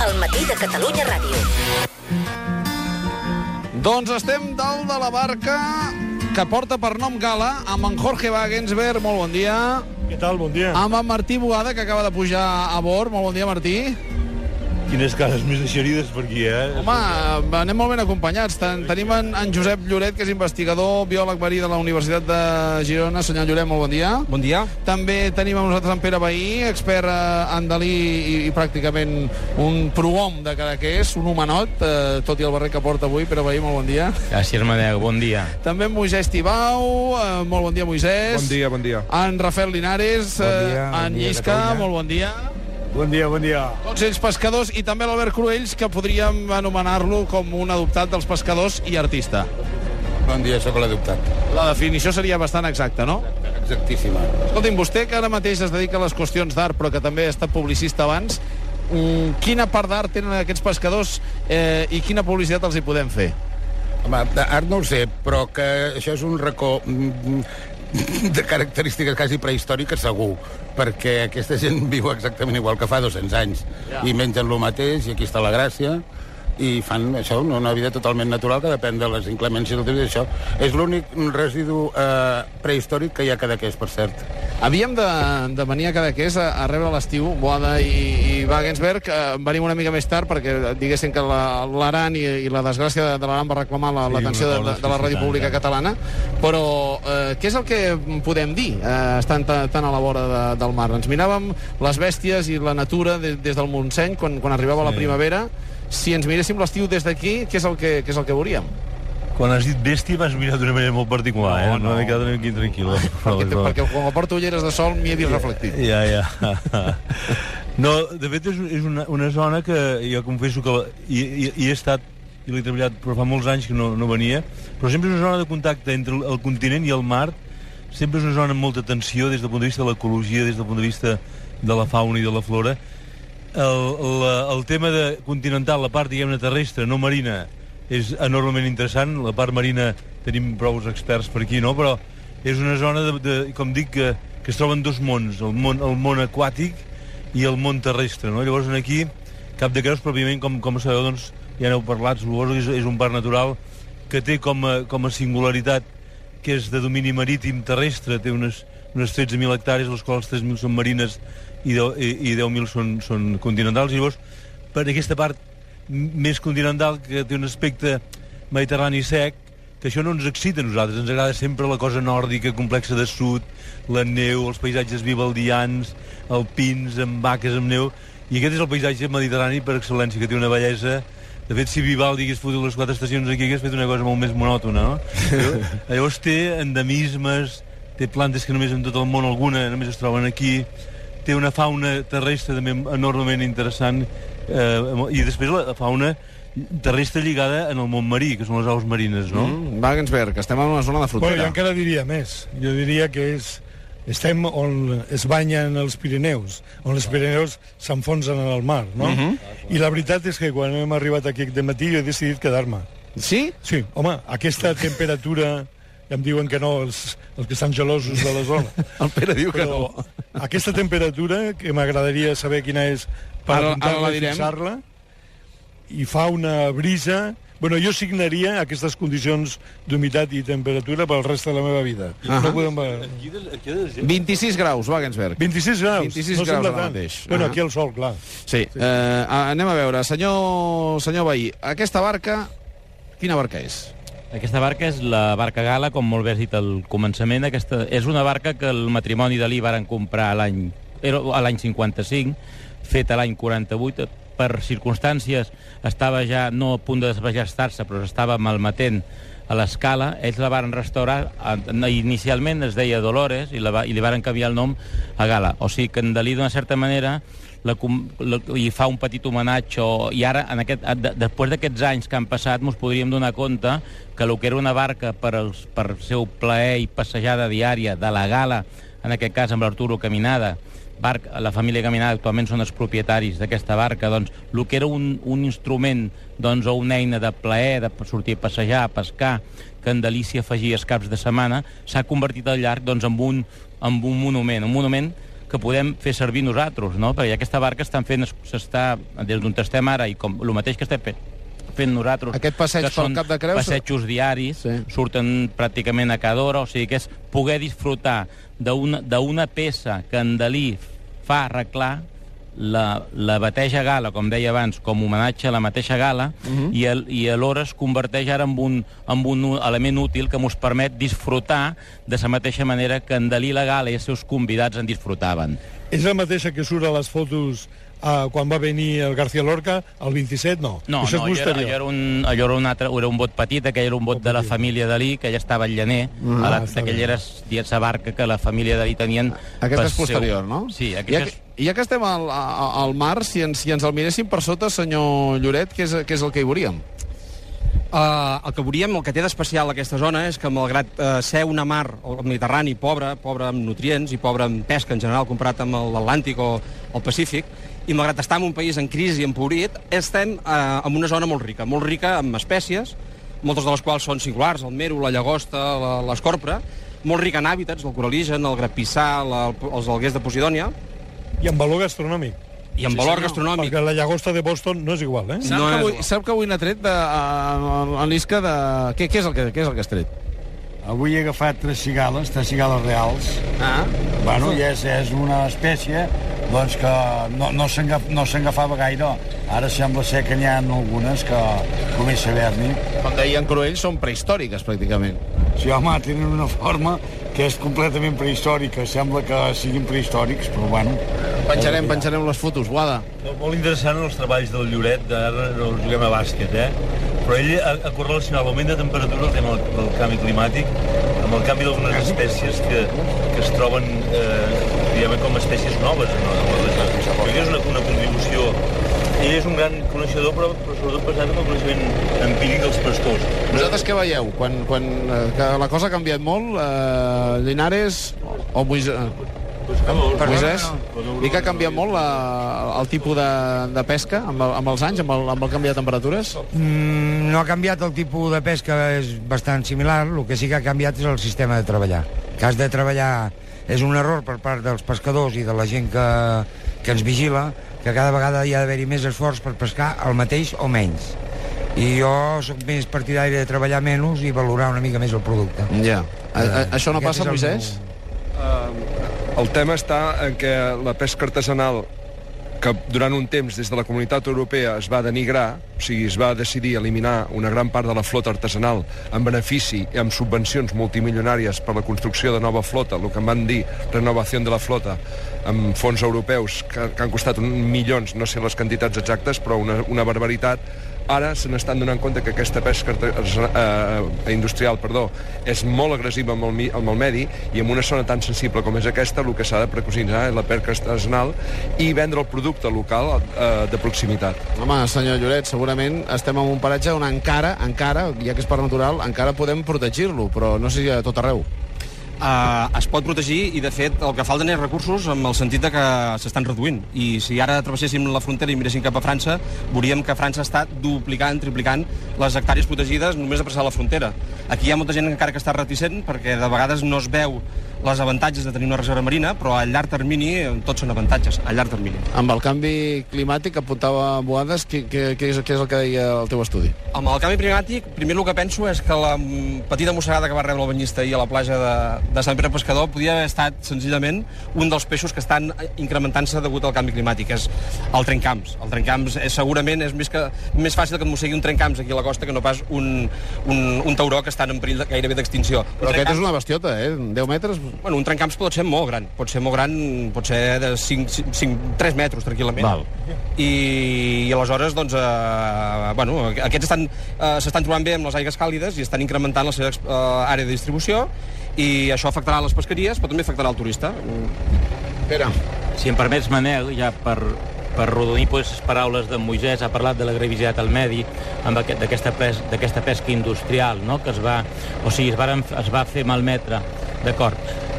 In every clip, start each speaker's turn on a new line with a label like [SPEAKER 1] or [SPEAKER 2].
[SPEAKER 1] al matí de Catalunya Ràdio.
[SPEAKER 2] Doncs estem dalt de la barca que porta per nom Gala amb en Jorge Wagensberg, molt bon dia.
[SPEAKER 3] Què tal? Bon dia.
[SPEAKER 2] Amb en Martí Boada, que acaba de pujar a bord. Molt bon dia, Martí.
[SPEAKER 3] Quines cases més eixerides per aquí, eh?
[SPEAKER 2] Home, anem molt ben acompanyats. Ten tenim en, en Josep Lloret, que és investigador, biòleg verí de la Universitat de Girona. Senyor Lloret, molt bon dia.
[SPEAKER 4] Bon dia.
[SPEAKER 2] També tenim amb nosaltres en Pere Bahí, expert eh, en Dalí i, i pràcticament un prohom de Cadaqués, un homenot, eh, tot i el barret que porta avui. Pere Bahí, molt bon dia.
[SPEAKER 5] Gràcies, Madeu. Bon dia.
[SPEAKER 2] També en Moisès Tibau, eh, molt bon dia, Moisès.
[SPEAKER 4] Bon dia, bon dia.
[SPEAKER 2] En Rafael Linares,
[SPEAKER 4] Bon
[SPEAKER 2] eh,
[SPEAKER 4] dia, bon
[SPEAKER 2] en
[SPEAKER 4] dia,
[SPEAKER 2] Llisca, molt bon dia.
[SPEAKER 3] Bon dia, bon dia.
[SPEAKER 2] Tots ells pescadors i també l'Albert Cruells, que podríem anomenar-lo com un adoptat dels pescadors i artista.
[SPEAKER 4] Bon dia, sóc l'adoptat.
[SPEAKER 2] La definició seria bastant exacta, no?
[SPEAKER 4] Exactíssima.
[SPEAKER 2] Escolti'm, vostè que ara mateix es dedica a les qüestions d'art, però que també ha estat publicista abans, mm, quina part d'art tenen aquests pescadors eh, i quina publicitat els hi podem fer?
[SPEAKER 4] Home, d'art no ho sé, però que això és un racó mm, de característiques quasi prehistòriques segur, perquè aquesta gent viu exactament igual que fa 200 anys
[SPEAKER 2] Ja.
[SPEAKER 4] i mengen el mateix i aquí està la gràcia i fan això, una una vida totalment natural que depèn de les inclemències del temps i això. És l'únic residu eh, prehistòric que hi ha cada que és, per cert.
[SPEAKER 2] Havíem de, de venir a Cadaqués a, a rebre l'estiu, Boada i, i Wagensberg. Eh, venim una mica més tard perquè diguessin que la- l'Aran i, i la desgràcia de, de l'Aran va reclamar la- l'atenció
[SPEAKER 5] una
[SPEAKER 2] de,
[SPEAKER 5] cosa
[SPEAKER 2] de, de la ràdio pública catalana. Però eh, què és el que podem dir eh, estant ta- tan a la vora de, del mar? Ens miràvem les bèsties i la natura de, des del Montseny quan, quan arribava la
[SPEAKER 5] Sí.
[SPEAKER 2] primavera. Si ens miréssim l'estiu des d'aquí, què és el que, què és el que veuríem?
[SPEAKER 5] Quan has dit bèstia m'has mirat d'una manera molt particular,
[SPEAKER 2] No,
[SPEAKER 5] eh?
[SPEAKER 2] no.
[SPEAKER 5] M'he quedat una mica intranquil.
[SPEAKER 2] Perquè, perquè quan porto ulleres de sol m'hi he vist reflectit.
[SPEAKER 5] Ja, ja. No, de fet, és, és una, una zona que jo confesso que... la- I, i, i he estat, i l'he treballat, però fa molts anys que no, no venia, però sempre és una zona de contacte entre el, el continent i el mar, sempre és una zona amb molta tensió des del punt de vista de l'ecologia, des del punt de vista de la fauna i de la flora. El, la, el tema de continental, la part, diguem-ne, terrestre, no marina, és enormement interessant. La part marina tenim prou experts per aquí, no? Però és una zona, de, de, com dic, que, que es troben dos mons, el món, el món aquàtic i el món terrestre, no? Llavors, aquí, Cap de Creus, pròpiament, com, com sabeu, doncs, ja n'heu parlat, és, és un parc natural que té com a, com a singularitat que és de domini marítim terrestre, té unes, unes 13.000 hectàrees, les quals 3.000 són marines i, deu- i, i 10.000 són, són continentals. I llavors, per aquesta part més continental, que té un aspecte mediterrani sec, que això no ens excita a nosaltres, ens agrada sempre la cosa nòrdica, complexa de sud, la neu, els paisatges vivaldians, alpins, amb vaques, amb neu, i aquest és el paisatge mediterrani per excel·lència, que té una bellesa. De fet, si Vivaldi hagués fotut les quatre estacions aquí, hagués fet una cosa molt més monòtona, no? Llavors, té endemismes, té plantes que només en tot el món, alguna només es troben aquí, té una fauna terrestre també enormement interessant, eh, i després la fauna terrestre lligada en el món marí, que són les aus marines, no? Mm.
[SPEAKER 2] Wagensberg, estem en una zona de
[SPEAKER 3] Bueno,
[SPEAKER 2] frontera.
[SPEAKER 3] jo encara diria més. Jo diria que és, estem on es banyen els Pirineus, on els Pirineus s'enfonsen en el mar, no? I la veritat és que quan hem arribat aquí de matí jo he decidit quedar-me.
[SPEAKER 2] Sí?
[SPEAKER 3] Sí, home, aquesta temperatura... Ja em diuen que no, els, els que estan gelosos de la zona.
[SPEAKER 2] El Pere diu que
[SPEAKER 3] Però
[SPEAKER 2] no.
[SPEAKER 3] aquesta temperatura, que m'agradaria saber quina és per apuntar-la
[SPEAKER 2] la
[SPEAKER 3] i fixar-la, i fa una brisa... Bueno, jo signaria aquestes condicions d'humitat i temperatura pel reste de la meva vida.
[SPEAKER 2] Ahà.
[SPEAKER 3] No podem...
[SPEAKER 2] 26 graus, Wagensberg.
[SPEAKER 3] 26 graus.
[SPEAKER 2] 26
[SPEAKER 3] no
[SPEAKER 2] graus
[SPEAKER 3] sembla tant.
[SPEAKER 2] mateix.
[SPEAKER 3] Bueno,
[SPEAKER 2] Ah.
[SPEAKER 3] aquí el sol, clar.
[SPEAKER 2] Sí, eh, anem a veure. Senyor, senyor Bahí, aquesta barca, quina barca és?
[SPEAKER 6] Aquesta barca és la barca Gala, com molt bé has dit al començament. Aquesta és una barca que el matrimoni Dalí varen comprar l'any a l'any 55, feta l'any 48. Per circumstàncies estava ja no a punt de desballestar-se, però estava malmetent a l'escala. Ells la varen restaurar. Inicialment es deia Dolores i, la i li varen canviar el nom a Gala. O sigui que en Dalí, d'una certa manera, la, la, i fa un petit homenatge o, i ara, en aquest, de, després d'aquests anys que han passat, ens podríem donar compte que el que era una barca per, als, per seu plaer i passejada diària de la gala, en aquest cas amb l'Arturo Caminada, barca, la família Caminada actualment són els propietaris d'aquesta barca, doncs el que era un, un instrument doncs, o una eina de plaer, de sortir a passejar, a pescar, que en Delícia afegia els caps de setmana, s'ha convertit al llarg doncs, en, un, en un monument, un monument que podem fer servir nosaltres, no? Perquè aquesta barca estan fent, s'està, des d'on estem ara, i com el mateix que estem fent, fent nosaltres...
[SPEAKER 2] Aquest passeig
[SPEAKER 6] que
[SPEAKER 2] pel Cap de Creus-
[SPEAKER 6] Passejos diaris,
[SPEAKER 2] Sí.
[SPEAKER 6] surten pràcticament a cada hora, o sigui que és poder disfrutar d'una peça que en Dalí fa arreglar la, la bateja gala, com deia abans, com homenatge a la mateixa gala, uh -huh. i, el, i alhora es converteix ara en un, en un element útil que mos permet disfrutar de la mateixa manera que en Dalí la gala i els seus convidats en disfrutaven.
[SPEAKER 3] És la mateixa que surt a les fotos uh, quan va venir el García Lorca, el 27, no.
[SPEAKER 6] No,
[SPEAKER 3] Això
[SPEAKER 6] no, allò era, allò era, un, allò era un altre, era un bot petit, aquell era un bot de la família Dalí, que ja estava al Llaner, mm, a la,
[SPEAKER 3] està bé.
[SPEAKER 6] aquella era la barca que la família Dalí tenien...
[SPEAKER 2] Aquest és posterior,
[SPEAKER 6] seu...
[SPEAKER 2] no?
[SPEAKER 6] Sí, aquest
[SPEAKER 2] que-
[SPEAKER 6] és...
[SPEAKER 2] ja que estem al, al mar, si ens, si ens el miréssim per sota, senyor Lloret, què és, què és el que hi veuríem?
[SPEAKER 7] Uh, el que veuríem, el que té d'especial aquesta zona és que malgrat uh, ser una mar, el Mediterrani, pobra, pobra en nutrients i pobra en pesca en general comparat amb l'Atlàntic o el Pacífic, i malgrat estar en un país en crisi i empobrit, estem uh, en una zona molt rica, molt rica en espècies, moltes de les quals són singulars, el mero, la llagosta, la- l'escorpra, molt rica en hàbitats, el coraligen, el grapissà, la, els alguers de Posidònia,
[SPEAKER 3] I amb valor gastronòmic.
[SPEAKER 7] i en
[SPEAKER 2] Sí,
[SPEAKER 7] valor
[SPEAKER 2] senyor.
[SPEAKER 7] gastronòmic.
[SPEAKER 3] Perquè la llagosta de Boston no és igual, eh?
[SPEAKER 2] Sap,
[SPEAKER 7] No
[SPEAKER 2] que avui,
[SPEAKER 7] igual.
[SPEAKER 2] sap que avui n'ha tret de, a, a l'Isca de... Què, què, és el que, què és el que has tret?
[SPEAKER 8] Avui he agafat tres cigales, tres cigales reals.
[SPEAKER 2] Ah.
[SPEAKER 8] Bueno, i és, és una espècie doncs, que no, no s'engaf- no s'engafava gaire. Ara sembla ser que n'hi ha algunes que comença a haver-n'hi.
[SPEAKER 2] Com deien Cruell, són prehistòriques, pràcticament.
[SPEAKER 8] Sí, home, tenen una forma que és completament prehistòrica. Sembla que siguin prehistòrics, però bueno...
[SPEAKER 2] Penjarem, penjarem les fotos, Guada.
[SPEAKER 5] No, molt interessant els treballs del Lloret, ara no juguem a bàsquet, eh? Però ell ha, ha correlacionat l'augment de temperatura, el tema del, del canvi climàtic, amb el canvi d'algunes espècies que, que es troben, eh, diguem com espècies noves regió. Crec que és una, una contribució... Ell és un gran coneixedor, però, però sobretot basat en el coneixement empíric dels pastors.
[SPEAKER 2] Vosaltres què veieu? Quan, quan eh, que la cosa ha canviat molt, eh, Linares o Moisès... Moisès, i que ha canviat molt la, el tipus de, de pesca amb, el, amb els anys, amb el, amb el canvi de temperatures?
[SPEAKER 9] Mm, no ha canviat el tipus de pesca, és bastant similar. El que sí que ha canviat és el sistema de treballar. Que has de treballar... És un error per part dels pescadors i de la gent que, que ens vigila, que cada vegada hi ha d'haver-hi més esforç per pescar el mateix o menys. I jo sóc més partidari de treballar menys i valorar una mica més el producte.
[SPEAKER 2] Ja. A, a, això no
[SPEAKER 9] Aquest
[SPEAKER 2] passa,
[SPEAKER 9] és
[SPEAKER 2] Moisès?
[SPEAKER 10] El tema està en què la pesca artesanal que durant un temps des de la comunitat europea es va denigrar, o sigui, es va decidir eliminar una gran part de la flota artesanal en benefici i amb subvencions multimilionàries per la construcció de nova flota, el que en van dir renovació de la flota, amb fons europeus que, que han costat milions, no sé les quantitats exactes, però una, una barbaritat, ara se n'estan donant compte que aquesta pesca arte- eh, industrial perdó, és molt agressiva amb el, amb el medi i en una zona tan sensible com és aquesta el que s'ha de precocinar és la pesca artesanal i vendre el producte local eh, de proximitat.
[SPEAKER 2] Home, senyor Lloret, segurament estem en un paratge on encara, encara, ja que és per natural, encara podem protegir-lo, però no sé si a tot arreu.
[SPEAKER 7] Uh, es pot protegir i de fet el que falten és recursos amb el sentit de que s'estan reduint. I si ara travesséssim la frontera i miréssim cap a França veuríem que França està duplicant, triplicant les hectàrees protegides només de passar la frontera. Aquí hi ha molta gent encara que està reticent perquè de vegades no es veu les avantatges de tenir una reserva marina però a llarg termini eh, tots són avantatges a llarg termini
[SPEAKER 2] Amb el canvi climàtic apuntava Boades, què, què, què, és, què és el que deia el teu estudi?
[SPEAKER 7] Amb el canvi climàtic, primer el que penso és que la petita mossegada que va rebre el banyista ahir a la platja de, de Sant Pere Pescador podia haver estat senzillament un dels peixos que estan incrementant-se degut al canvi climàtic, és el trencamps. El trencamps és, segurament és més, que, més fàcil que et mossegui un trencamps aquí a la costa que no pas un, un, un tauró que està en perill de, gairebé d'extinció.
[SPEAKER 2] Però aquest és una bestiota, eh? 10 metres?
[SPEAKER 7] Bueno, un trencamps pot ser molt gran, pot ser molt gran, pot ser de 5, 5, 3 metres, tranquil·lament.
[SPEAKER 2] Val.
[SPEAKER 7] I, i aleshores, doncs, eh, bueno, aquests estan, eh, s'estan trobant bé amb les aigues càlides i estan incrementant la seva eh, àrea de distribució i això afectarà les pesqueries, però també afectarà el turista.
[SPEAKER 2] Pere.
[SPEAKER 6] Si em permets, Manel, ja per, per rodonir pues, les paraules de Moisès, ha parlat de la gravisitat al medi, amb aquest- d'aquesta pes, d'aquesta pesca industrial, no? que es va, o sigui, es, varen, es va fer malmetre, d'acord.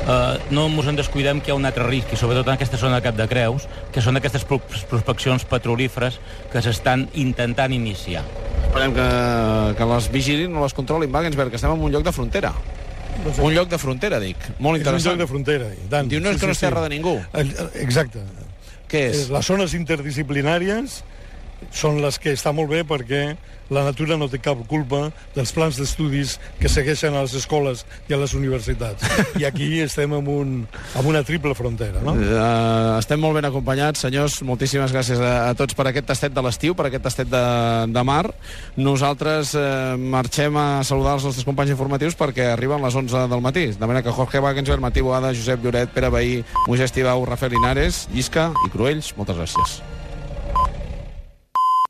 [SPEAKER 6] Uh, no ens en descuidem que hi ha un altre risc, i sobretot en aquesta zona de Cap de Creus, que són aquestes pro- prospeccions petrolíferes que s'estan intentant iniciar.
[SPEAKER 2] Esperem que, que les vigilin, no les controlin, Wagensberg, que estem en un lloc de frontera.
[SPEAKER 3] No sé.
[SPEAKER 2] Un lloc de frontera, dic. Molt
[SPEAKER 3] És un
[SPEAKER 2] interessant.
[SPEAKER 3] lloc de frontera. I tant.
[SPEAKER 2] Diu, no és que no és terra de ningú.
[SPEAKER 3] Exacte.
[SPEAKER 2] Què és?
[SPEAKER 3] Eh, Les zones interdisciplinàries són les que està molt bé perquè la natura no té cap culpa dels plans d'estudis que segueixen a les escoles i a les universitats. I aquí estem amb, un, amb una triple frontera, no?
[SPEAKER 2] Uh, estem molt ben acompanyats, senyors. Moltíssimes gràcies a, a tots per aquest tastet de l'estiu, per aquest tastet de, de mar. Nosaltres uh, marxem a saludar els nostres companys informatius perquè arriben les 11 del matí. De manera que Jorge Wagensberg, Matí Boada, Josep Lloret, Pere Bahí, Moisès Tibau, Rafael Linares, Llisca i Cruells, moltes gràcies.